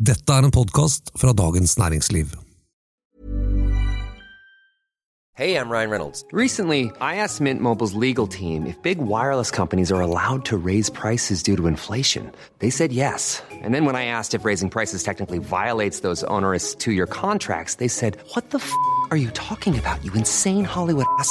Dette er en podkast fra Dagens Næringsliv. Hey, I'm Ryan Reynolds. Recently, I asked Mint Mobile's legal team if big wireless companies are allowed to raise prices due to inflation. They said yes. And then when I asked if raising prices technically violates those onerous two year contracts, they said, What the f are you talking about, you insane Hollywood ass?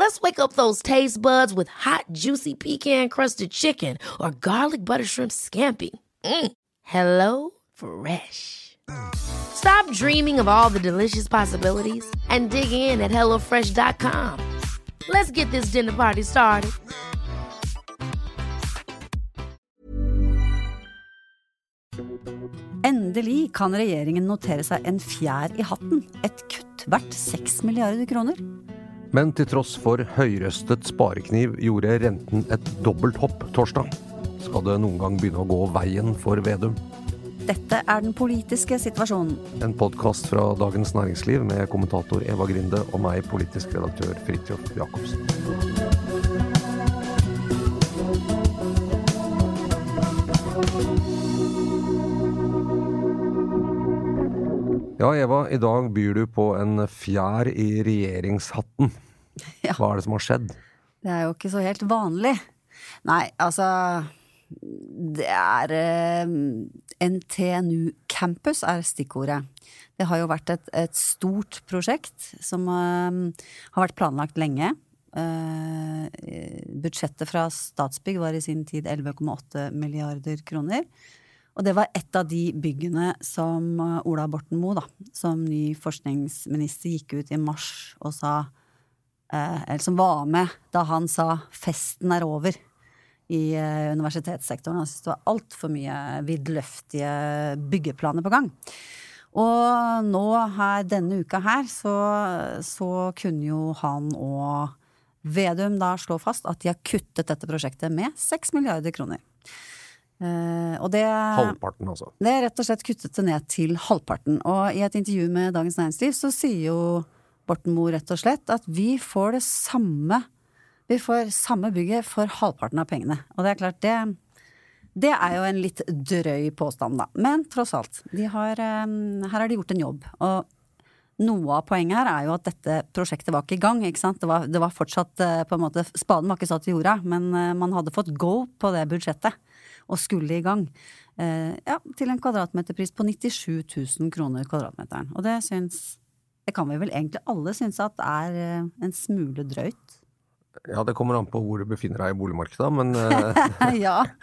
Let's wake up those taste buds with hot, juicy pecan crusted chicken or garlic butter shrimp scampi. Mm. Hello Fresh. Stop dreaming of all the delicious possibilities and dig in at HelloFresh.com. Let's get this dinner party started. Endelig kan regjeringen notere seg en fjær i hatten. Et kutt verdt 6 milliarder kroner. Men til tross for høyrøstet sparekniv gjorde renten et dobbelt hopp torsdag. Skal det noen gang begynne å gå veien for Vedum? Dette er den politiske situasjonen. En podkast fra Dagens Næringsliv med kommentator Eva Grinde og meg, politisk redaktør Fridtjof Jacobsen. Ja, Eva, i dag byr du på en fjær i regjeringshatten. Ja. Hva er det som har skjedd? Det er jo ikke så helt vanlig. Nei, altså Det er eh, NTNU Campus er stikkordet. Det har jo vært et, et stort prosjekt som eh, har vært planlagt lenge. Eh, budsjettet fra Statsbygg var i sin tid 11,8 milliarder kroner. Og det var et av de byggene som eh, Ola Borten Moe, som ny forskningsminister, gikk ut i mars og sa eh, Eller som var med da han sa 'festen er over' i eh, universitetssektoren. Han syntes det var altfor mye vidløftige byggeplaner på gang. Og nå her, denne uka her, så, så kunne jo han og Vedum da slå fast at de har kuttet dette prosjektet med 6 milliarder kroner. Eh, og det Halvparten, altså. det er rett og slett kuttet det ned til halvparten. Og i et intervju med Dagens Næringsliv så sier jo Borten Moe rett og slett at vi får det samme Vi får samme bygget for halvparten av pengene. Og det er klart, det det er jo en litt drøy påstand, da. Men tross alt. De har, eh, her har de gjort en jobb. Og noe av poenget her er jo at dette prosjektet var ikke i gang. ikke sant? Det var, det var fortsatt eh, på en måte Spaden var ikke satt i jorda, men man hadde fått go på det budsjettet. Og skulle i gang. Eh, ja, til en kvadratmeterpris på 97 000 kroner kvadratmeteren. Og det syns Det kan vi vel egentlig alle synes at er eh, en smule drøyt. Ja, det kommer an på hvor du befinner deg i boligmarkedet, men, eh, ja.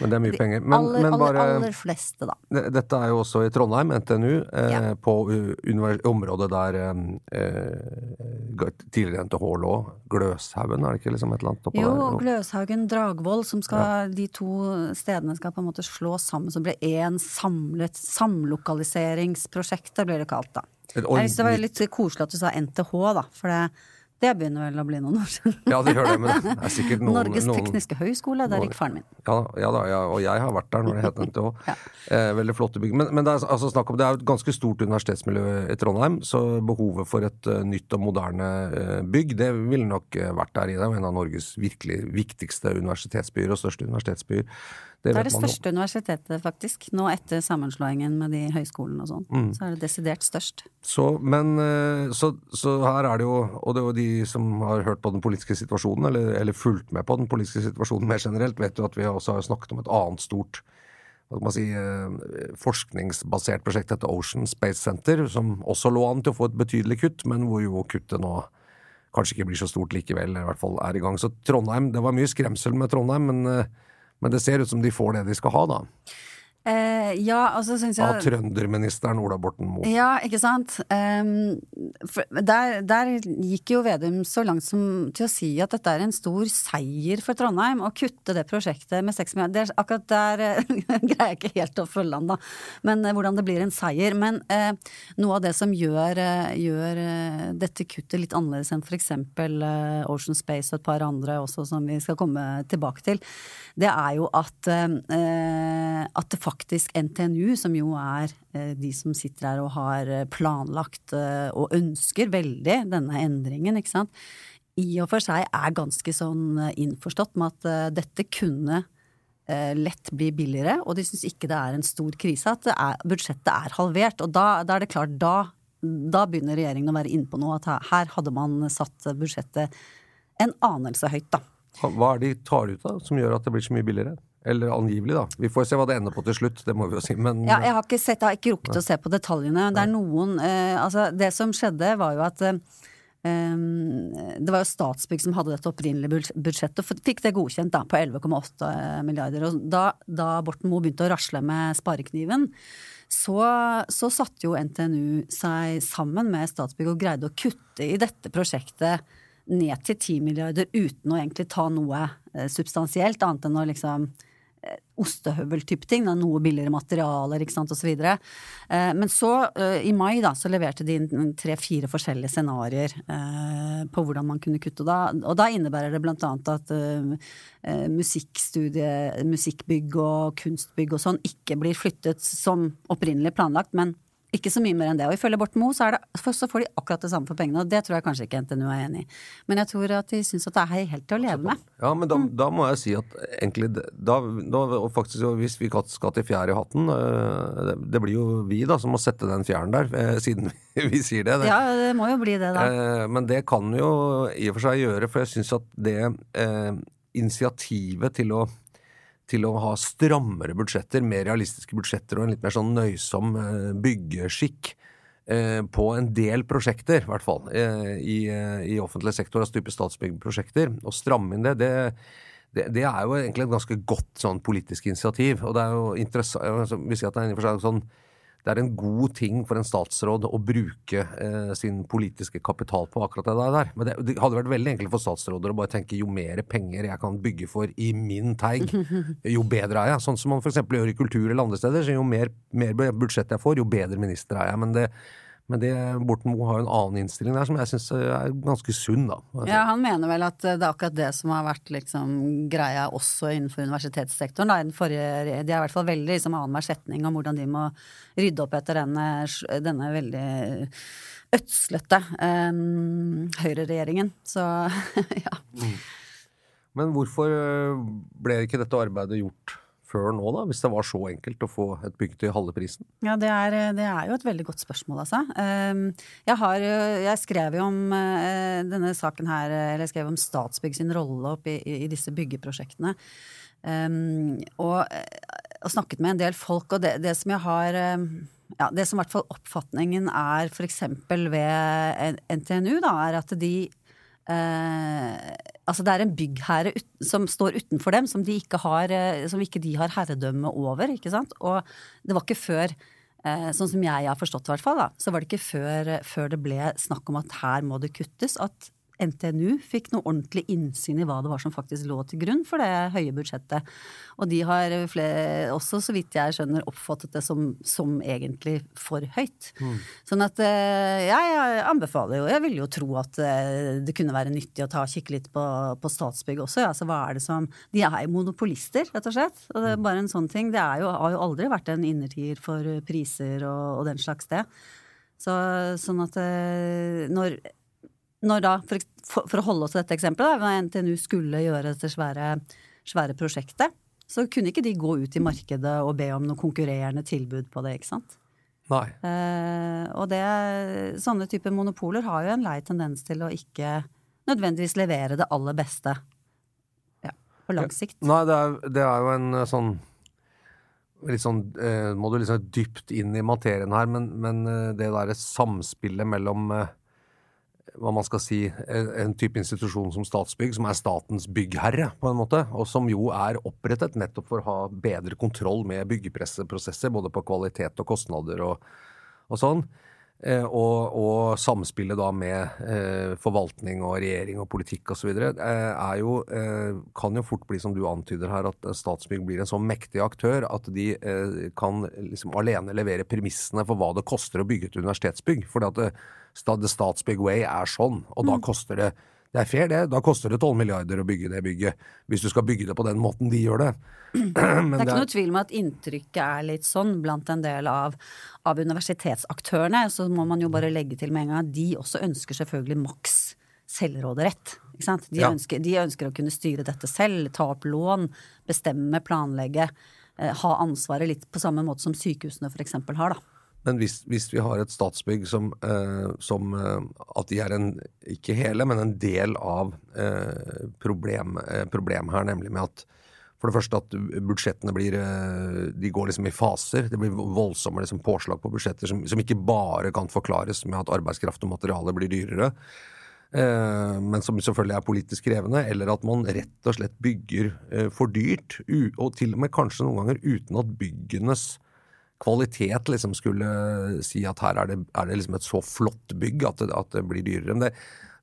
men det er mye penger. Men, aller, men bare aller, aller fleste, da. Dette er jo også i Trondheim, NTNU, eh, Ja. på området der eh, eh, tidligere NTH lå. Gløshaugen, er det ikke liksom et eller annet oppå Jo, der? Gløshaugen, Dragvoll, som skal, de to stedene skal på en måte slås sammen, så blir én samlet samlokaliseringsprosjektet, blir det kalt da. Jeg synes det var litt koselig at du sa NTH, da, for det, det begynner vel å bli noen år siden. Ja, det gjør det, men det er sikkert noen Norges noen- tekniske høgskole, der gikk faren min. Ja, ja da, ja, og jeg har vært der når det het NTH. Ja. eh, veldig flotte bygg. Men, men det er altså om det er et ganske stort universitetsmiljø i Trondheim, så behovet for et uh, nytt og moderne uh, bygg, det ville nok uh, vært der i. Det en av Norges virkelig viktigste universitetsbyer og største universitetsbyer. Det er det største universitetet, faktisk. Nå etter sammenslåingen med de høyskolene og sånn. Mm. Så er det desidert størst. Så, men, eh, så, så her er det jo, og det er jo de som har hørt på den politiske situasjonen, eller, eller fulgt med på den politiske situasjonen mer generelt, vet jo at vi også har snakket om et annet stort hva skal man si, eh, forskningsbasert prosjekt, dette Ocean Space Center, som også lå an til å få et betydelig kutt, men hvor jo kuttet nå kanskje ikke blir så stort likevel, eller i hvert fall er i gang. Så Trondheim, det var mye skremsel med Trondheim, men, eh, men det ser ut som de får det de skal ha, da. Eh, ja, altså syns jeg Av trønderministeren Ola Borten Moe. Ja, ikke sant. Um, der, der gikk jo Vedum så langt som til å si at dette er en stor seier for Trondheim. Å kutte det prosjektet med seks milliarder. Akkurat der eh, greier jeg ikke helt å følge han, da. Men eh, hvordan det blir en seier. Men eh, noe av det som gjør, eh, gjør dette kuttet litt annerledes enn eksempel eh, Ocean Space og et par andre også, som vi skal komme tilbake til, det er jo at, eh, at det faktisk NTNU, som jo er eh, de som sitter her og har eh, planlagt eh, og ønsker veldig denne endringen, ikke sant, i og for seg er ganske sånn innforstått med at dette kunne lett bli billigere, og de syns ikke det er en stor krise at er, budsjettet er halvert. Og da, da er det klart, da, da begynner regjeringen å være inne på noe, at her hadde man satt budsjettet en anelse høyt, da. Hva er det de tar ut da, som gjør at det blir så mye billigere? Eller angivelig, da. Vi får se hva det ender på til slutt, det må vi jo si. Men Ja, jeg har ikke sett, jeg har ikke rukket å se på detaljene. Det er noen eh, Altså, det som skjedde, var jo at eh, Um, det var jo Statsbygg som hadde dette opprinnelige budsjettet, og fikk det godkjent da, på 11,8 milliarder. Og da, da Borten Moe begynte å rasle med sparekniven, så, så satte jo NTNU seg sammen med Statsbygg og greide å kutte i dette prosjektet ned til 10 milliarder uten å egentlig ta noe eh, substansielt, annet enn å liksom eh, ostehøvel-type ting. Noe billigere materialer, ikke sant, osv. Eh, men så, i mai, da, så leverte de inn tre-fire forskjellige scenarioer på hvordan man kunne kutte. Og da innebærer det blant annet at musikkbygg og kunstbygg og sånn ikke blir flyttet som opprinnelig planlagt, men ikke så mye mer enn det. Og ifølge Borten Moe så, så får de akkurat det samme for pengene, og det tror jeg kanskje ikke NTNU er enig i. Men jeg tror at de syns at det er helt til å leve med. Ja, men da, da må jeg si at egentlig da, da faktisk, Hvis vi skal til fjær i hatten øh, det, blir jo vi da som må sette den fjæren der, eh, siden vi, sier det. det. Ja, det må jo bli det, da. Eh, men det kan jo i og for seg gjøre, for jeg syns at det eh, initiativet til å til å ha strammere budsjetter, mer realistiske budsjetter og en litt mer sånn nøysom eh, byggeskikk eh, på en del prosjekter, i hvert fall, eh, i, i offentlig sektor, altså type statsbyggprosjekter. Å stramme inn det, det, det, er jo egentlig et ganske godt sånn politisk initiativ. Og det er jo interessant altså, Vi sier at det er seg sånn det er en god ting for en statsråd å bruke eh, sin politiske kapital på akkurat det der. Men det, det hadde vært veldig enkelt for statsråder å bare tenke jo mer penger jeg kan bygge for i min teig, jo bedre er jeg. Sånn som man f.eks. gjør i kultur eller andre steder. Så jo mer, mer budsjett jeg får, jo bedre minister er jeg. Men det, men det, Borten Moe har en annen innstilling der som jeg syns er ganske sunn, da. Altså, Ja, han mener vel at det er akkurat det som har vært liksom greia også innenfor universitetssektoren. Da. Forrige, de er i hvert fall veldig liksom, annenhver setning om hvordan de må rydde opp etter denne, denne veldig ødslete um, høyreregjeringen. Så ja. Men hvorfor øh, ble ikke dette arbeidet gjort før nå, da? Hvis det var så enkelt å få et bygg til halve prisen? Ja, det er, det er jo et veldig godt spørsmål, altså. Um, Jeg, har, jo- jeg skrev jo om eh, denne saken her, eller jeg skrev om Statsbygg sin rolle opp i, i disse byggeprosjektene. Um, og, og snakket med en del folk, og det, det som jeg har um, ja, Det som i hvert fall oppfatningen er f.eks. ved NTNU, da, er at de Eh, altså det er en byggherre som står utenfor dem, som, de ikke har, eh, som ikke de har herredømme over. ikke sant? Og det var ikke før, eh, sånn som jeg har forstått hvert fall, da, så var det ikke før, før det ble snakk om at her må det kuttes, at NTNU fikk noe ordentlig innsyn i hva det var som faktisk lå til grunn for det høye budsjettet. Og de har flere, også, så vidt jeg skjønner, oppfattet det som, som egentlig for høyt. Sånn at ja, jeg, anbefaler jo, jeg vil jo tro at eh, det kunne være nyttig å ta kikke litt på, på Statsbygg også. Altså hva er det som De er jo monopolister, rett og slett. Og det er bare en sånn ting. Det er jo, har jo aldri vært en innertier for priser og, og den slags det. Så, sånn at eh, når når da, for, for, å holde oss til dette eksempelet, da, NTNU skulle gjøre dette svære, svære prosjektet, så kunne ikke de gå ut i markedet og be om noe konkurrerende tilbud på det, ikke sant? Nei. Eh, og det, sånne typer monopoler har jo en lei tendens til å ikke nødvendigvis levere det aller beste ja, på lang sikt. Nei, det er, det er jo en eh, sånn Litt sånn eh, Må du liksom dypt inn i materien her, men, men eh, det derre samspillet mellom eh, hva man skal si, en type institusjon som Statsbygg, som er statens byggherre, på en måte, og som jo er opprettet nettopp for å ha bedre kontroll med byggepresseprosesser, både på kvalitet og kostnader og, og sånn. Eh, og, og samspillet da med eh, forvaltning og regjering og politikk osv. Eh, er jo kan jo fort bli, som du antyder her, at Statsbygg blir en så mektig aktør at de kan liksom alene levere premissene for hva det koster å bygge et universitetsbygg. Fordi at The Statsbygg Way er sånn, og da koster det det er fair, det. Da koster det 12 milliarder å bygge det bygget. Hvis du skal bygge det på den måten de gjør det. Men Det er ikke er- noe tvil om at inntrykket er litt sånn blant en del av, av universitetsaktørene. Så må man jo bare legge til med en gang at de også ønsker selvfølgelig maks selvråderett. Ikke sant? De, Ja. ønsker, de ønsker å kunne styre dette selv, ta opp lån, bestemme, planlegge. Eh, ha ansvaret litt på samme måte som sykehusene f.eks. har, da. Men hvis, hvis vi har et statsbygg som, eh, som eh, At de er en, ikke hele, men en del av eh, problem, eh, problem her, nemlig med at for det første at budsjettene blir eh, De går liksom i faser. Det blir voldsomme liksom, påslag på budsjetter som, som ikke bare kan forklares med at arbeidskraft og materiale blir dyrere. Eh, men som selvfølgelig er politisk krevende, eller at man rett og slett bygger for dyrt, og til og med kanskje noen ganger uten at byggenes kvalitet liksom skulle si at her er det, er det liksom et så flott bygg at det, at det blir dyrere. Men det,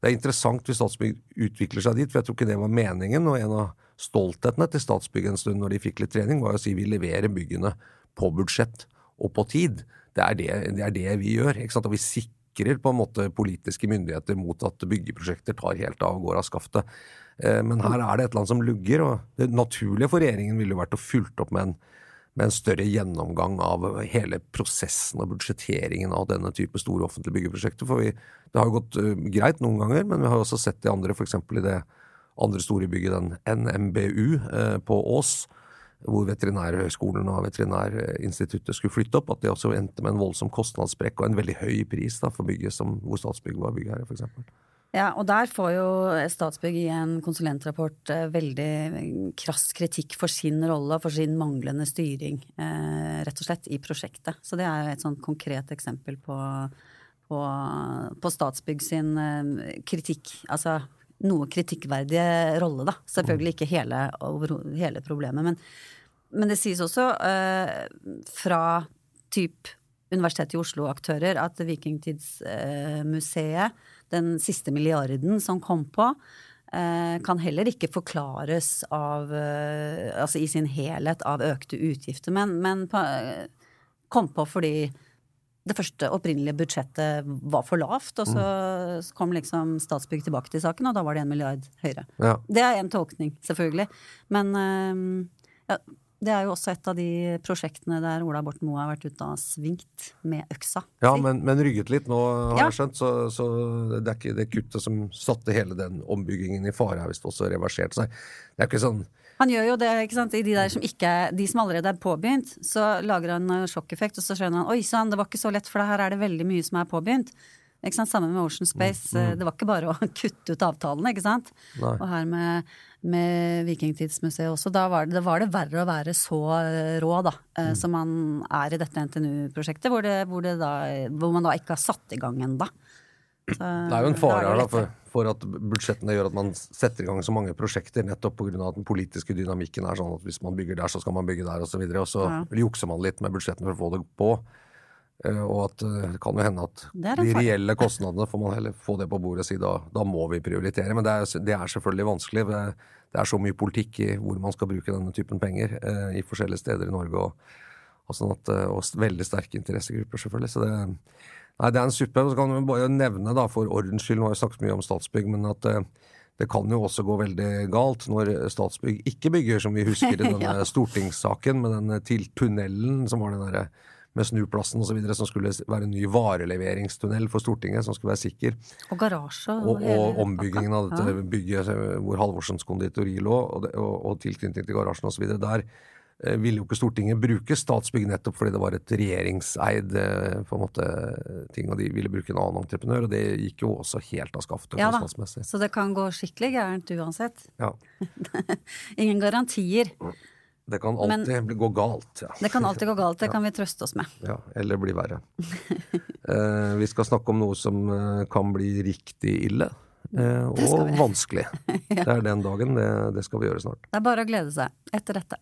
det er interessant hvis Statsbygg utvikler seg dit, for jeg tror ikke det var meningen. Og en av stolthetene til Statsbygg en stund når de fikk litt trening, var å si vi leverer byggene på budsjett og på tid. Det er det, det, er det vi gjør. ikke sant? Og vi sikrer på en måte politiske myndigheter mot at byggeprosjekter tar helt av og går av skaftet. Eh, Men her er det et eller annet som lugger, og det naturlige for regjeringen ville jo vært å fulgt opp med en med en større gjennomgang av hele prosessen og budsjetteringen av denne type store offentlige byggeprosjekter. For vi, det har jo gått uh, greit noen ganger, men vi har også sett det andre, f.eks. i det andre store bygget, den NMBU eh, på Ås, hvor Veterinærhøgskolen og Veterinærinstituttet skulle flytte opp, at det også endte med en voldsom kostnadssprekk og en veldig høy pris da, for bygget som, hvor Statsbygg var byggherre, f.eks. Ja, og der får jo Statsbygg i en konsulentrapport eh, veldig krass kritikk for sin rolle for sin manglende styring, eh, rett og slett, i prosjektet. Så det er et sånn konkret eksempel på, på, på Statsbygg sin eh, kritikk. Altså noe kritikkverdige rolle, da. Selvfølgelig ikke hele, hele problemet, men, men det sies også eh, fra typ Universitetet i Oslo-aktører at Vikingtidsmuseet, den siste milliarden som kom på, eh, kan heller ikke forklares av, eh, altså i sin helhet av økte utgifter, men, men på, eh, kom på fordi det første opprinnelige budsjettet var for lavt, og så så kom liksom Statsbygg tilbake til saken, og da var det en milliard høyere. Ja. Det er en tolkning, selvfølgelig. Men ja, det er jo også et av de prosjektene der Ola Borten Moe har vært ute og svingt med øksa. Ja, men, men rygget litt nå, har Ja. jeg skjønt. Så, så det er ikke det kuttet som satte hele den ombyggingen i fare, har visst også reversert seg. Det er ikke sånn Han gjør jo det, ikke sant. I de der som ikke de som allerede er påbegynt, så lager han sjokkeffekt, og så skjønner han oi sann, det var ikke så lett, for her er det veldig mye som er påbegynt. Ikke sant? Samme med Ocean Space. Mm. Det var ikke bare å kutte ut avtalene, ikke sant. Nei. Og her med, med Vikingtidsmuseet også. Da var det, da var det verre å være så eh, rå, da. mm. Som man er i dette NTNU-prosjektet, hvor, det, hvor, det hvor man da ikke har satt i gang ennå. Det er jo en fare her da, for, for at budsjettene gjør at man setter i gang så mange prosjekter nettopp pga. at den politiske dynamikken er sånn at hvis man bygger der, så skal man bygge der, osv. Og, så videre, og så Ja. jukser man litt med budsjettene for å få det på. Eh, Og at eh, det kan jo hende at de reelle kostnadene får man heller få det på bordet og si da, da må vi prioritere. Men det er, det er selvfølgelig vanskelig. Det, det er så mye politikk i hvor man skal bruke denne typen penger eh, i forskjellige steder i Norge. Og, og, sånn at, eh, og veldig sterke interessegrupper, selvfølgelig. Så det, nei, det er en suppe. Så kan vi bare nevne, da, for ordens skyld, nå har jeg snakket mye om Statsbygg, men at eh, det kan jo også gå veldig galt når Statsbygg ikke bygger, som vi husker i denne Ja. stortingssaken med den til tunnelen som var den derre med snuplassen osv., som skulle være en ny vareleveringstunnel for Stortinget, som skulle være sikker. Og garasje. Og, og, og ombyggingen av dette Ja. bygget hvor Halvorsens konditori lå, og, og, og tilknytning til garasjen osv. Der eh, ville jo ikke Stortinget bruke Statsbygg nettopp fordi det var et regjeringseid eh, på en måte ting, og de ville bruke en annen entreprenør, og det gikk jo også helt av skaftet Ja kostnadsmessig. så det kan gå skikkelig gærent uansett. Ja. Ingen garantier. Det kan alltid Men, gå galt. Ja. Det kan alltid gå galt, det kan vi trøste oss med. Ja, eller bli verre. eh, vi skal snakke om noe som eh, kan bli riktig ille. Eh, og vanskelig. vanskelig. Det er den dagen. Det, det skal vi gjøre snart. Det er bare å glede seg etter dette.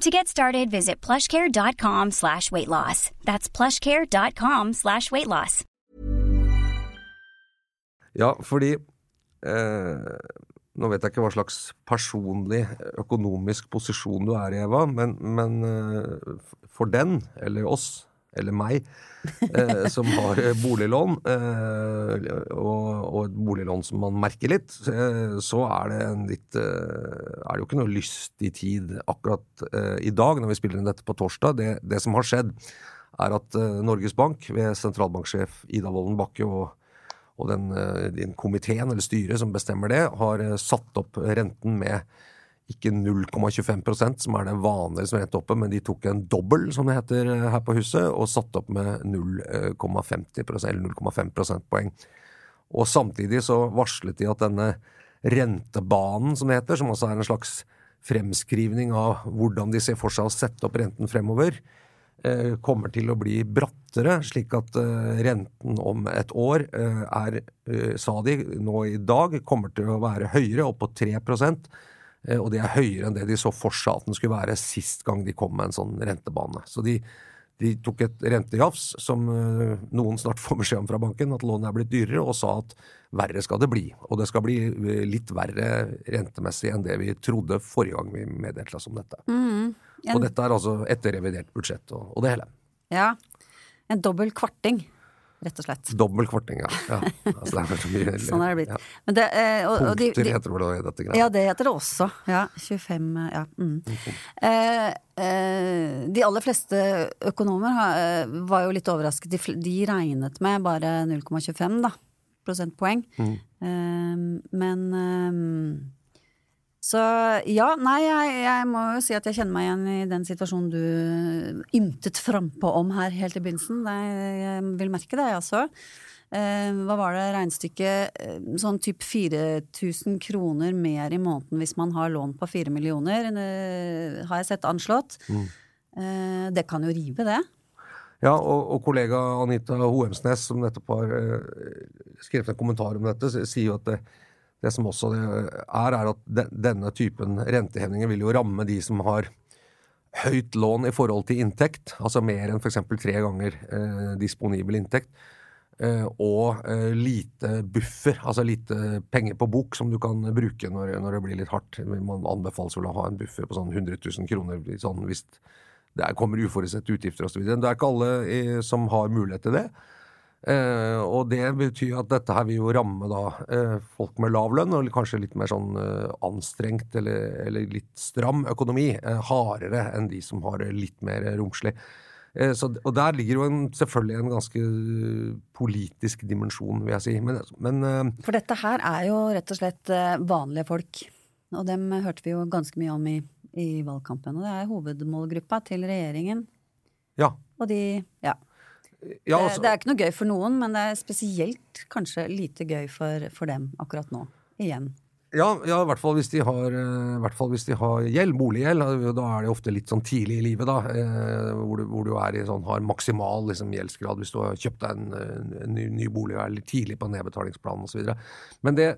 To get started, visit plushcare.com slash weight loss. That's plushcare.com slash weight loss. Ja, fordi eh, Nå vet jeg ikke hva slags personlig økonomisk posisjon du er i, Eva, men, men eh, for den, eller oss, eller meg, eh, som har eh, boliglån, eh, og, og et boliglån som man merker litt, eh, så er det litt eh, Er det jo ikke noe lystig tid akkurat eh, i dag, når vi spiller inn dette på torsdag. Det, det som har skjedd, er at Norges Bank, ved sentralbanksjef Ida Wolden Bakke og og den, den komiteen eller styret som bestemmer det, har satt opp renten med ikke 0,25% som er det vanlige som renteoppet, men de tok en dobbel, som det heter eh, her på huset, og satte opp med 0,50% eller 0,5 prosentpoeng. Og samtidig så varslet de at denne rentebanen, som det heter, som også er en slags fremskrivning av hvordan de ser for seg å sette opp renten fremover, eh, kommer til å bli brattere, slik at eh, renten om et år er, sa de nå i dag, kommer til å være høyere, opp på 3 eh, og det er høyere enn det de så for seg at den skulle være sist gang de kom med en sånn rentebane. Så de, de tok et rentejafs som eh, noen snart får beskjed om fra banken, at lånet er blitt dyrere, og sa at verre skal det bli. Og det skal bli eh, litt verre rentemessig enn det vi trodde forrige gang vi meddelte oss om dette. Og dette er altså etter revidert budsjett og, og det hele. Ja. En dobbel kvarting, rett og slett. Dobbel kvarting, ja. ja. Altså, det er så mye, Sånn er det blitt. Ja. Men det, eh, og, og de, Punkter de, heter vel det i dette greia. Ja, det heter det også. Ja, 25 eh, Ja. Mm. Eh, eh, de aller fleste økonomer eh, var jo litt overrasket. De, de regnet med bare 0,25 da, prosentpoeng. Mm. Eh, men Så ja, nei, jeg, jeg må jo si at jeg kjenner meg igjen i den situasjonen du ymtet frampå om her helt i begynnelsen. Jeg, jeg vil merke det, jeg også. Eh, hva var det regnestykket? Eh, Sånn typ 4000 kroner mer i måneden hvis man har lån på 4 millioner, eh, har jeg sett anslått. Eh, det kan jo rive, det. Ja, og, og kollega Anita Hoemsnes, som nettopp har eh, skrevet en kommentar om dette, sier jo at det, det som også er, er at denne typen rentehevninger vil jo ramme de som har høyt lån i forhold til inntekt, altså mer enn f.eks. tre ganger eh, disponibel inntekt, eh, og eh, lite buffer, altså lite penger på bok som du kan bruke når, når det blir litt hardt. Man anbefales vel å ha en buffer på sånn 100 000 kroner sånn, hvis det er- kommer uforutsette utgifter osv. Det er ikke alle eh, som har mulighet til det. Eh, og det betyr at dette her vil jo ramme da eh, folk med lav lønn, og kanskje litt mer sånn eh, anstrengt eller, eller litt stram økonomi, eh, hardere enn de som har litt mer romslig. Eh, så, og der ligger jo en, selvfølgelig en ganske eh, politisk dimensjon, vil jeg si. Men, men For dette her er jo rett og slett vanlige folk. Og dem hørte vi jo ganske mye om i, i valgkampen. Og det er hovedmålgruppa til regjeringen. Ja. Og de Ja. Ja det, altså, det er ikke noe gøy for noen, men det er spesielt kanskje lite gøy for, for dem akkurat nå. Igjen. Ja, ja, i hvert fall hvis de har, eh, i hvert fall hvis de har gjeld, boliggjeld. Da er det ofte litt sånn tidlig i livet, da. eh, Hvor du, hvor du er i sånn, har maksimal liksom, gjeldsgrad hvis du har kjøpt deg en, en ny, ny bolig er litt tidlig på nedbetalingsplanen osv. Men det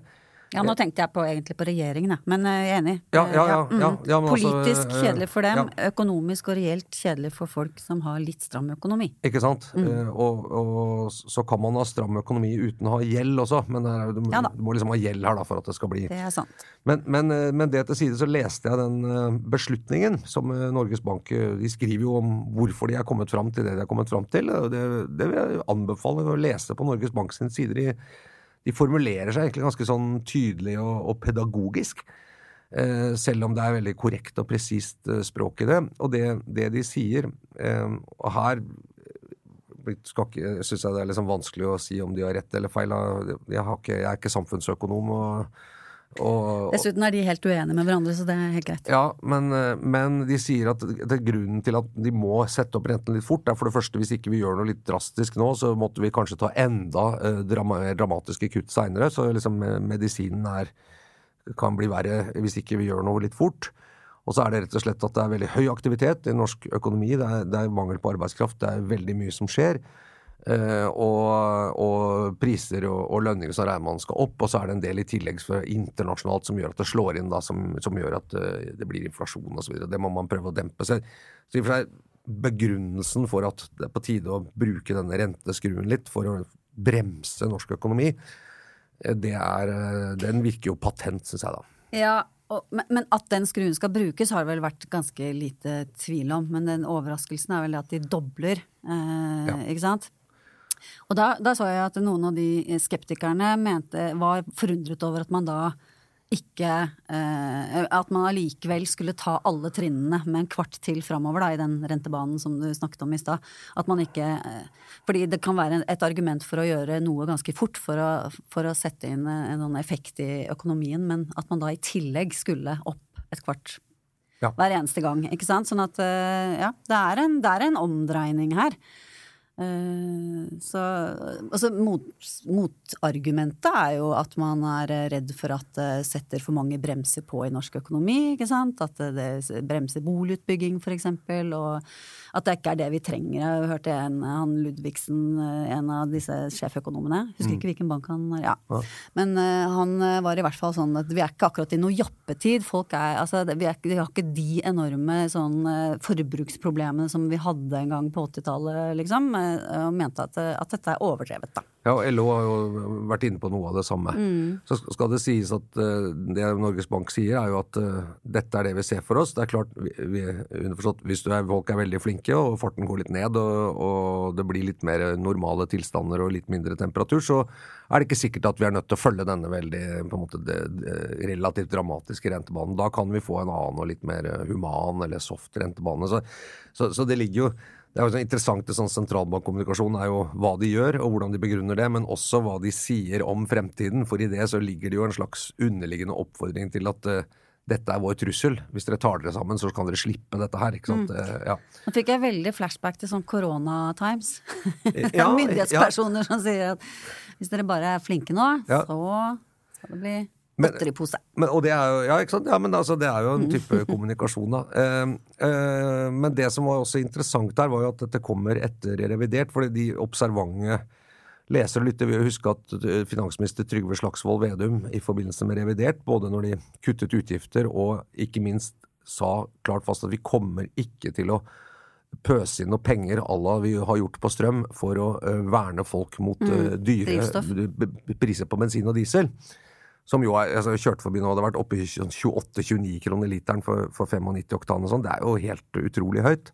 Ja, nå tenkte jeg på, egentlig på regjeringen, men eh, jeg er enig. Ja, ja, ja, ja, mm. altså, Politisk eh, kjedelig for dem, økonomisk og reelt kjedelig for folk som har litt stram økonomi. Ikke sant? Mm. Eh, og, og så kan man ha stram økonomi uten å ha gjeld også, men du, du må liksom ha gjeld her da for at det skal bli Det er sant. Men, men, men det til side så leste jeg den beslutningen som Norges Bank De skriver jo om hvorfor de er kommet fram til det de er kommet fram til. Det, det vil jeg anbefale å lese på Norges Bank sine sider. De, de formulerer seg egentlig ganske sånn tydelig og, og pedagogisk. Eh, selv om det er veldig korrekt og presist eh, språk i det. Og det, det de sier eh, Og her skal syns jeg det er liksom vanskelig å si om de har rett eller feil. Jeg, ikke, jeg er ikke samfunnsøkonom. og, og Dessuten er de helt uenige med hverandre, så det er helt greit. ja, men, eh, men de sier at det grunnen til at de må sette opp renten litt fort, er for det første hvis ikke vi gjør noe litt drastisk nå, så måtte vi kanskje ta enda eh, dramatiske kutt seinere. Så liksom eh, medisinen er, kan bli verre hvis ikke vi gjør noe litt fort. Og så er det rett og slett at det er veldig høy aktivitet i norsk økonomi. Det er, det er mangel på arbeidskraft. Det er veldig mye som skjer. Eh, og, og priser og, og lønninger som regner man skal opp. Og så er det en del i tillegg for internasjonalt som gjør at det slår inn, da, som, som gjør at eh, det blir inflasjon osv. Det må man prøve å dempe. seg. så i og for seg begrunnelsen for at det er på tide å bruke denne renteskruen litt for å bremse norsk økonomi, eh, det er, den virker jo patent, syns jeg da. Ja, og, men, men at den skruen skal brukes, har det vel vært ganske lite tvil om. Men den overraskelsen er vel at de dobler, eh, Ja. ikke sant? Og da, da så jeg at noen av de skeptikerne mente, var forundret over at man da ikke eh, At man allikevel skulle ta alle trinnene med en kvart til framover da, i den rentebanen som du snakket om i stad. At man ikke eh, Fordi det kan være et argument for å gjøre noe ganske fort for å, for å sette inn en, en sånn effekt i økonomien, men at man da i tillegg skulle opp et kvart Ja. hver eneste gang. Ikke sant? Sånn at eh, ja, det er en, det er en omdreining her. Eh, så altså mot, Motargumentet er jo at man er redd for at det setter for mange bremser på i norsk økonomi. ikke sant? At det bremser boligutbygging, for eksempel. Og at det ikke er det vi trenger. Jeg hørte en, han Ludvigsen, en av disse sjeføkonomene, husker ikke hvilken bank han er. Ja. Men uh, han var i hvert fall sånn at vi er ikke akkurat i noe jappetid. Folk er, altså, vi, er, vi har ikke de enorme sånn, eh, forbruksproblemene som vi hadde en gang på 80-tallet, liksom. eh, Og mente at, at dette er overdrevet, da. Ja, og LO har jo vært inne på noe av det samme. Så skal det sies at eh, det Norges Bank sier, er jo at eh, dette er det vi ser for oss. Det er klart, vi, underforstått, Hvis du er, folk er veldig flinke og farten går litt ned, og, og det blir litt mer normale tilstander og litt mindre temperatur, så er det ikke sikkert at vi er nødt til å følge denne veldig måte, det, det, relativt dramatiske rentebanen. Da kan vi få en annen og litt mer human eller soft rentebane. Så, så, så det ligger jo det er jo sånn interessant i sånn sentralbankkommunikasjon er jo hva de gjør, og hvordan de begrunner det, men også hva de sier om fremtiden. For i det så ligger det jo en slags underliggende oppfordring til at uh, dette er vår trussel. Hvis dere tar dere sammen, så kan dere slippe dette her. ikke sant? Eh, ja. Nå fikk jeg veldig flashback til sånn Corona Times. Ja, Myndighetspersoner som sier at hvis dere bare er flinke nå, Ja. så skal det bli godteripose. Men, og det er jo, ja, ikke sant? Ja, men altså, det er jo en type kommunikasjon, da. Eh, eh, men det som var også interessant her, var jo at dette kommer etter revidert. fordi de observante lesere og lyttere vil huske at eh, finansminister Trygve Slagsvold Vedum i forbindelse med revidert, både når de kuttet utgifter og ikke minst sa klart fast at vi kommer ikke til å pøse inn noe penger à la vi har gjort på strøm for å eh, verne folk mot eh, dyre drivstoff. priser på bensin og diesel. Som jo er, altså, kjørte forbi nå hadde vært oppe i 28-29 kroner literen for, for 95 oktan og sånn. Det er jo helt utrolig høyt.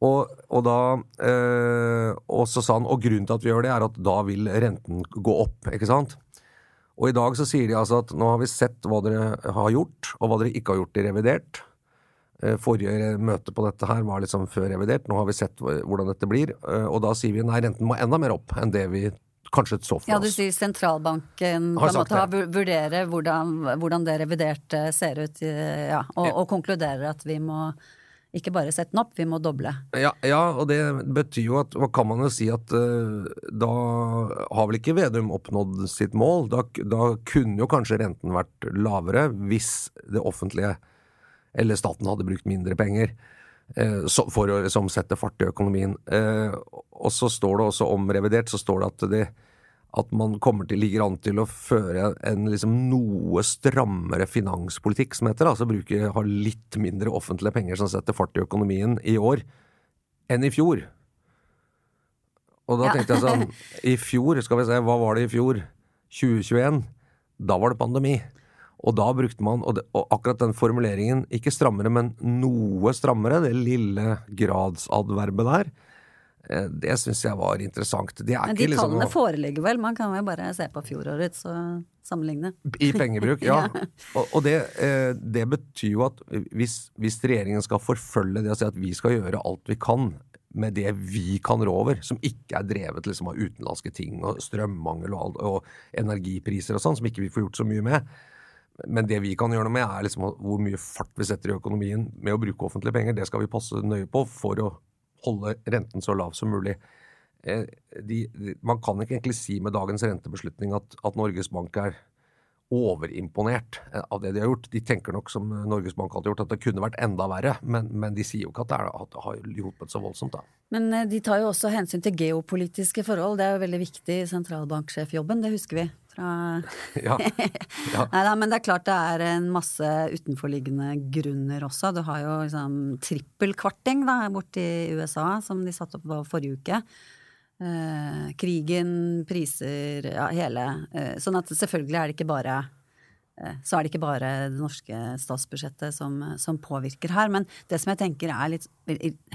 Og, og da eh, Og så sa han og grunnen til at vi gjør det, er at da vil renten gå opp, ikke sant? Og i dag så sier de altså at nå har vi sett hva dere har gjort, og hva dere ikke har gjort i revidert. Eh, Forrige møte på dette her var liksom før revidert. Nå har vi sett hvordan dette blir. eh, Og da sier vi nei, renten må enda mer opp enn det vi kanskje et soft Ja, du sier sentralbanken på måtte en sagt måte. har vurderer hvordan, hvordan det reviderte ser ut, eh, ja, og, og konkluderer at vi må ikke bare sette den opp, vi må doble. Ja, ja, og det betyr jo at Hva kan man jo si at uh, da har vel ikke Vedum oppnådd sitt mål? Da, da kunne jo kanskje renten vært lavere hvis det offentlige eller staten hadde brukt mindre penger for å liksom, sette fart i økonomien. Eh, og så står det også om revidert, så står det at det at man kommer til, ligger an til å føre en liksom noe strammere finanspolitikk, som heter. Altså bruke, ha litt mindre offentlige penger som setter fart i økonomien i år, enn i fjor. Og da tenkte jeg sånn I fjor, skal vi se, hva var det i fjor? 2021. Da var det pandemi. Og da brukte man, og, det, og akkurat den formuleringen, ikke strammere, men noe strammere, det lille gradsadverbet der, eh, det syns jeg var interessant. Det er Men de liksom tallene noe- foreligger vel, man kan jo bare se på fjorårets og sammenligne. I pengebruk, ja. Ja. Og, og det, eh, det betyr jo at hvis, hvis regjeringen skal forfølge det og si at vi skal gjøre alt vi kan med det vi kan rå over, som ikke er drevet liksom av utenlandske ting og strømmangel og, alt, og energipriser og sånn, som ikke vi får gjort så mye med. Men det vi kan gjøre noe med, er liksom hvor mye fart vi setter i økonomien med å bruke offentlige penger. Det skal vi passe nøye på for å holde renten så lav som mulig. Eh, de, de, man kan ikke egentlig si med dagens rentebeslutning at, at Norges Bank er overimponert eh, av det de har gjort. De tenker nok som Norges Bank hadde gjort, at det kunne vært enda verre. Men, men de sier jo ikke at det, er, at det har hjulpet så voldsomt. da. Men eh, de tar jo også hensyn til geopolitiske forhold, det er jo veldig viktig i sentralbanksjefjobben, det husker vi. Fra Ja, ja. Nei da, men det er klart det er en masse utenforliggende grunner også. Du har jo liksom trippelkvarting da, borti USA, som de satte opp forrige uke. Eh, krigen, priser, ja, hele. Eh, sånn at selvfølgelig er det ikke bare eh, så er det ikke bare det norske statsbudsjettet som, som påvirker her. Men det som jeg tenker er litt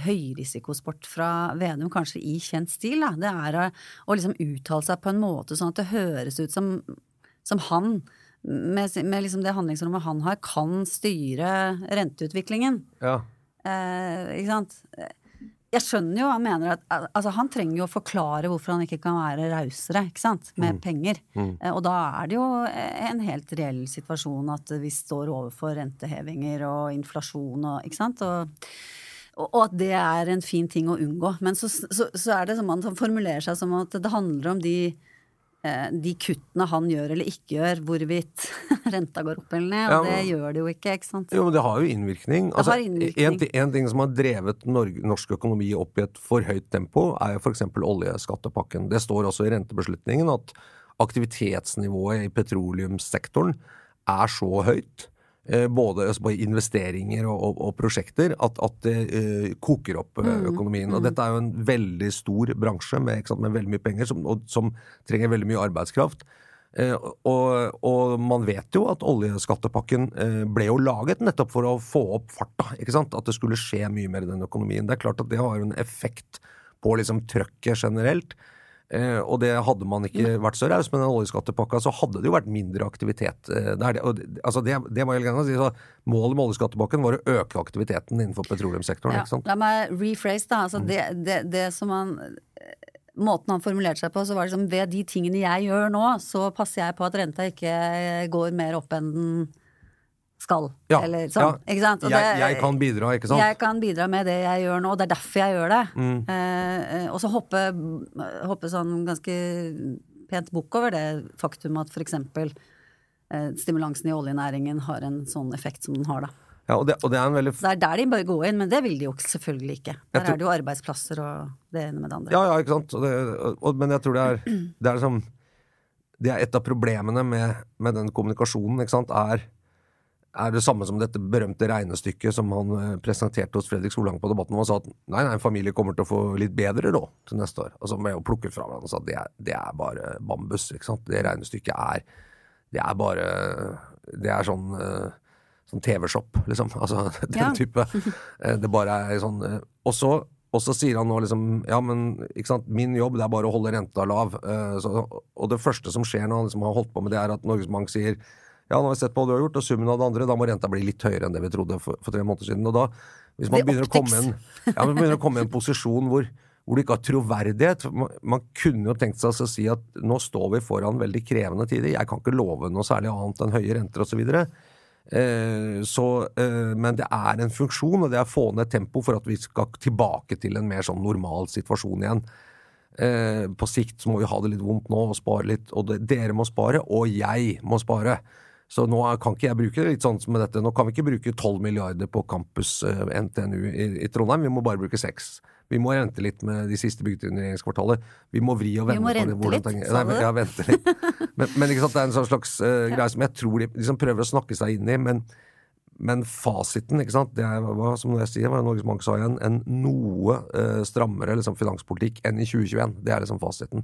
høyrisikosport fra Vedum, kanskje i kjent stil, da, det er å, å liksom uttale seg på en måte sånn at det høres ut som, som han, med, med liksom det handlingsrommet han har, kan styre renteutviklingen. Ja. Eh, ikke sant? Jeg skjønner jo, han mener at altså, Han trenger jo å forklare hvorfor han ikke kan være rausere ikke sant? med penger. Mm. og da er det jo en helt reell situasjon at vi står overfor rentehevinger og inflasjon og ikke sant. Og, og, at det er en fin ting å unngå. Men så, så, så er det som han formulerer seg som at det handler om de eh, de kuttene han gjør eller ikke gjør, hvorvidt renta går opp eller ned. Og Ja, det gjør det jo ikke, ikke sant. Jo, men det har jo innvirkning. Altså, har innvirkning. En, en ting som har drevet Norge, norsk økonomi opp i et for høyt tempo, er jo f.eks. oljeskattepakken. Det står også i rentebeslutningen at aktivitetsnivået i petroleumssektoren er så høyt, eh, både altså investeringer og, og, og prosjekter, at, at det uh, koker opp eh, økonomien. Og dette er jo en veldig stor bransje med, sant, med veldig mye penger, som, og, som trenger veldig mye arbeidskraft. Uh, og, og man vet jo at oljeskattepakken uh, ble jo laget nettopp for å få opp farta. ikke sant? At det skulle skje mye mer i den økonomien. Det er klart at det har en effekt på liksom trøkket generelt. Eh, og det hadde man ikke vært så raus med den oljeskattepakka, så hadde det jo vært mindre aktivitet eh, der. Og, det- altså det, det må jeg si. Så målet med oljeskattepakken var å øke aktiviteten innenfor petroleumssektoren. Ja, ikke sant? La meg rephrase, da. Altså det, det, det som han Måten han formulerte seg på, så var det liksom ved de tingene jeg gjør nå, så passer jeg på at renta ikke går mer opp enn den skal. Ja, Eller sånn. ja. Ikke sant? Og Jeg, jeg kan bidra, ikke sant? Jeg kan bidra med det jeg gjør nå, og det er derfor jeg gjør det. Mm. Eh, eh, og så hoppe, hoppe sånn ganske pent bukk over det faktum at eksempel eh, stimulansen i oljenæringen har en sånn effekt som den har, da. Ja, og, det, og det er en veldig det er der de bør gå inn, men det vil de jo selvfølgelig ikke. Der tror- er det jo arbeidsplasser og det ene med det andre. Ja, ja, ikke sant. Og det, og, men jeg tror det er Det er liksom Det er et av problemene med, med den kommunikasjonen, ikke sant, er er det samme som dette berømte regnestykket som han eh, presenterte hos Fredrik Solang på Debatten, han sa at nei, nei, en familie kommer til å få litt bedre råd til neste år. Og så å jo plukket fra hverandre og sa at det er, det er bare bambus. ikke sant? Det regnestykket er Det er bare Det er sånn eh, Sånn TV-shop, liksom. Altså den Ja. type. Eh, Det bare er sånn Og så og så sier han nå liksom Ja, men ikke sant, min jobb det er bare å holde renta lav. Så, og det første som skjer når han liksom har holdt på med det, er at Norges Bank sier ja, nå har vi sett på hva du har gjort, og summen av det andre, da må renta bli litt høyere enn det vi trodde for, for tre måneder siden. Og da, hvis man begynner å komme en, ja, man begynner å komme i en posisjon hvor, hvor du ikke har troverdighet. Man, man kunne jo tenkt seg å si at nå står vi foran veldig krevende tider. Jeg kan ikke love noe særlig annet enn høye renter osv. Eh, så, eh, men det er en funksjon, og det er å få ned tempo for at vi skal tilbake til en mer sånn normal situasjon igjen. Eh, på sikt så må vi ha det litt vondt nå og spare litt, og det, dere må spare, og jeg må spare. Så nå kan ikke jeg bruke det litt sånn som med dette. Nå kan vi ikke bruke 12 milliarder på campus eh, NTNU i, i Trondheim, vi må bare bruke 6. Vi må rente litt med de siste byggetidene i regjeringskvartalet. Vi må vri og Vi vende må på det. rente litt, sa Nei, men, ja, vente litt. Men, men det er en sånn slags eh, greie som jeg tror de liksom prøver å snakke seg inn i. Men, men fasiten, ikke sant, det er hva som jeg sier, hva Norges Bank sa igjen, en noe uh, strammere liksom, finanspolitikk enn i 2021. Det er liksom fasiten.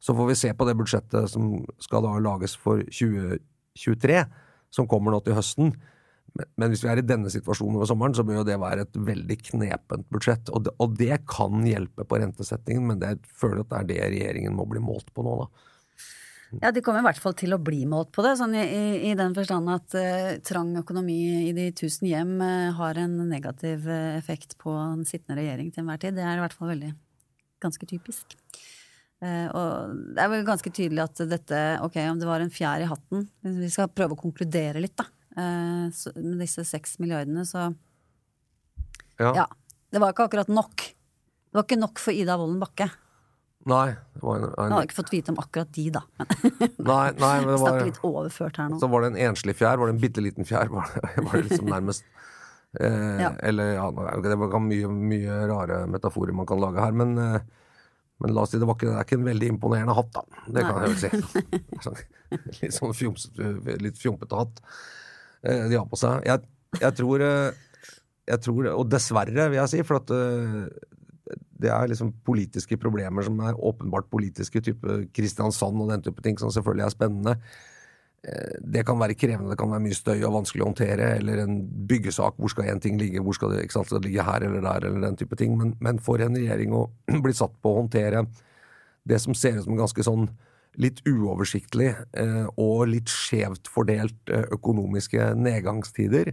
Så får vi se på det budsjettet som skal da lages for 2023, som kommer nå til høsten. Men, hvis vi er i denne situasjonen over sommeren, så bør jo det være et veldig knepent budsjett. Og det, og det kan hjelpe på rentesettingen, men det, jeg føler at det er det regjeringen må bli målt på nå, da. Ja, de kommer i hvert fall til å bli målt på det, sånn i, i, den forstand at uh, trang økonomi i de tusen hjem uh, har en negativ effekt på en sittende regjering til enhver tid. Det er i hvert fall veldig ganske typisk. Eh, og det er vel ganske tydelig at dette, ok, om det var en fjær i hatten Vi skal prøve å konkludere litt, da. Eh, så, med disse seks milliardene, så Ja. ja. Det var ikke akkurat nok. Det var ikke nok for Ida Wolden Bakke. Nei, det var en, Jeg en, har ikke fått vite om akkurat de, da. Men nei, nei, men det snakker var litt overført her nå. Så var det en enslig fjær, var det en bitte liten fjær, var det, var det liksom nærmest. Eh, Ja. Eller ja, det var mye, mye rare metaforer man kan lage her, men, eh, men la oss si det, var ikke, det er ikke en veldig imponerende hatt, da. Det kan jeg vel si. Sånn, litt sånn fjomsete, litt fjompete hatt eh, de har på seg. Jeg, jeg tror eh, jeg tror, Og dessverre, vil jeg si, for at eh, det er liksom politiske problemer som er åpenbart politiske, type Kristiansand og den type ting, som selvfølgelig er spennende. Eh, Det kan være krevende, det kan være mye støy og vanskelig å håndtere, eller en byggesak, hvor skal én ting ligge, hvor skal det, ikke sant, det ligge her eller der, eller den type ting. Men, men for en regjering å bli satt på å håndtere det som ser ut som ganske sånn litt uoversiktlig eh, og litt skjevt fordelt eh, økonomiske nedgangstider,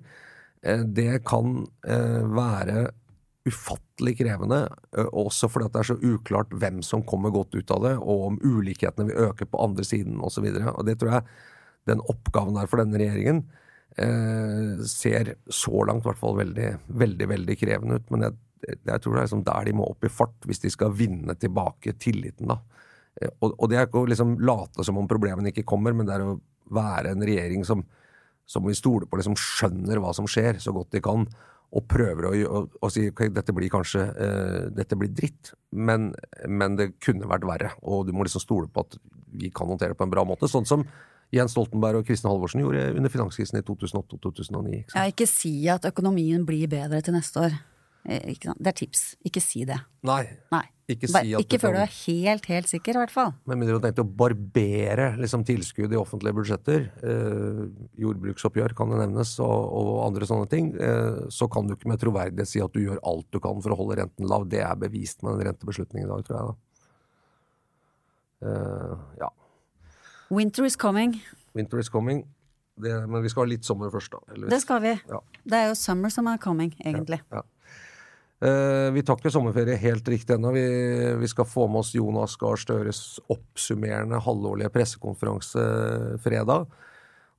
eh, det kan eh, være ufattelig krevende, eh, også fordi det er så uklart hvem som kommer godt ut av det, og om ulikhetene vil øke på andre siden osv. Det tror jeg den oppgaven der for denne regjeringen eh, ser så langt i hvert fall veldig, veldig, veldig krevende ut. Men jeg, jeg tror det er liksom der de må opp i fart hvis de skal vinne tilbake tilliten, da. Eh, Og, og det er ikke å liksom late som om problemene ikke kommer, men det er å være en regjering som, som vi stoler på, liksom skjønner hva som skjer, så godt de kan, og prøver å, å, å si ok, dette blir kanskje uh, dette blir dritt, men, men det kunne vært verre. Og du må liksom stole på at vi kan håndtere det på en bra måte. Sånn som Jens Stoltenberg og Kristin Halvorsen gjorde under finanskrisen i 2008 og 2009. Ikke sant? Ja, ikke si at økonomien blir bedre til neste år. Eh? Det er tips. Ikke si det. Nei. Nei. Ikke si at ikke før du er helt, helt sikker, i hvert fall. Med mindre du har tenkt å barbere liksom, tilskudd i offentlige budsjetter, eh, jordbruksoppgjør kan det nevnes, og, og andre sånne ting, eh, så kan du ikke med troverdighet si at du gjør alt du kan for å holde renten lav. Det er bevist med den rentebeslutningen i dag, tror jeg. da. Eh, ja. Winter is coming. Winter is coming. Det, men vi skal ha litt sommer først, da. heldigvis. Det skal vi. Ja. Det er jo summer som er coming, egentlig. Ja. Eh, vi tar ikke sommerferie helt riktig ennå. Vi, vi skal få med oss Jonas Gahr Støres oppsummerende halvårlige pressekonferanse fredag.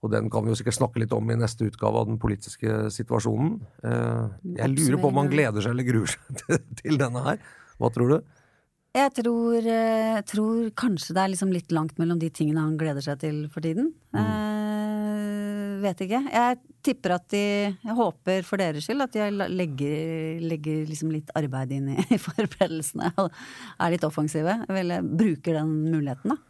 Og den kan vi jo sikkert snakke litt om i neste utgave av den politiske situasjonen. Eh, jeg lurer på om han gleder seg eller gruer seg til, til denne her. Hva tror du? Jeg tror, eh, tror kanskje det er liksom litt langt mellom de tingene han gleder seg til for tiden. Eh, vet ikke. Jeg tipper at de Jeg håper for deres skyld at de legger, legger liksom litt arbeid inn i, i forberedelsene og er litt offensive. Eller bruker den muligheten, da.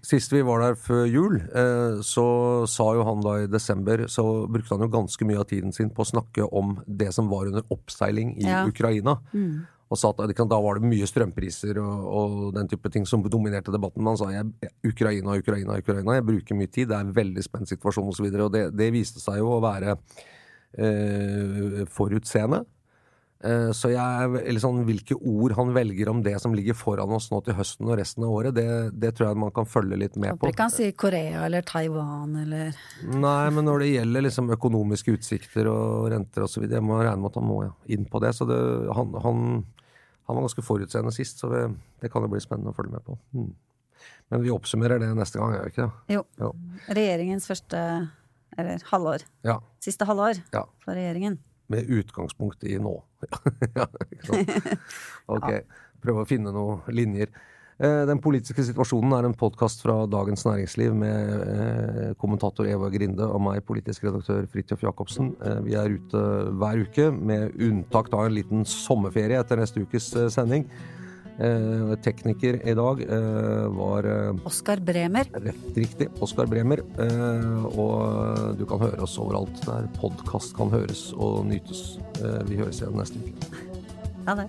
Sist- vi var der før jul, eh, så sa jo han da i desember Så brukte han jo ganske mye av tiden sin på å snakke om det som var under oppseiling i Ja. Ukraina. Og sa at da var det mye strømpriser og, og den type ting som dominerte debatten. Men han sa jeg, Ukraina, Ukraina, Ukraina. Jeg bruker mye tid. Det er en veldig spent situasjon osv. Og, så og det, det viste seg jo å være eh, forutseende. Eh, Så jeg, er eller sånn, hvilke ord han velger om det som ligger foran oss nå til høsten og resten av året, det, det tror jeg man kan følge litt med på. Håper ikke han sier Korea eller Taiwan eller Nei, men når det gjelder liksom økonomiske utsikter og renter osv., jeg må regne med at han må inn på det. Så det, han, han, Han var ganske forutseende sist, så det, det kan jo bli spennende å følge med på. Hmm. Men vi oppsummerer det neste gang, gjør vi ikke det? Jo. Jo. Regjeringens første Eller halvår. Ja. Siste halvår Ja. for regjeringen. Med utgangspunkt i nå. ja, ikke sant? Ok. Prøve å finne noen linjer. Eh, Den politiske situasjonen er en podkast fra Dagens Næringsliv med eh, kommentator Eva Grinde og meg, politisk redaktør Fridtjof Jacobsen. Eh, Vi er ute hver uke, med unntak av en liten sommerferie etter neste ukes sending. Eh, Tekniker i dag eh, var eh, Oskar Bremer. Rett riktig. Oskar Bremer. Eh, og du kan høre oss overalt der podkast kan høres og nytes. Vi høres igjen neste uke. Ja, det.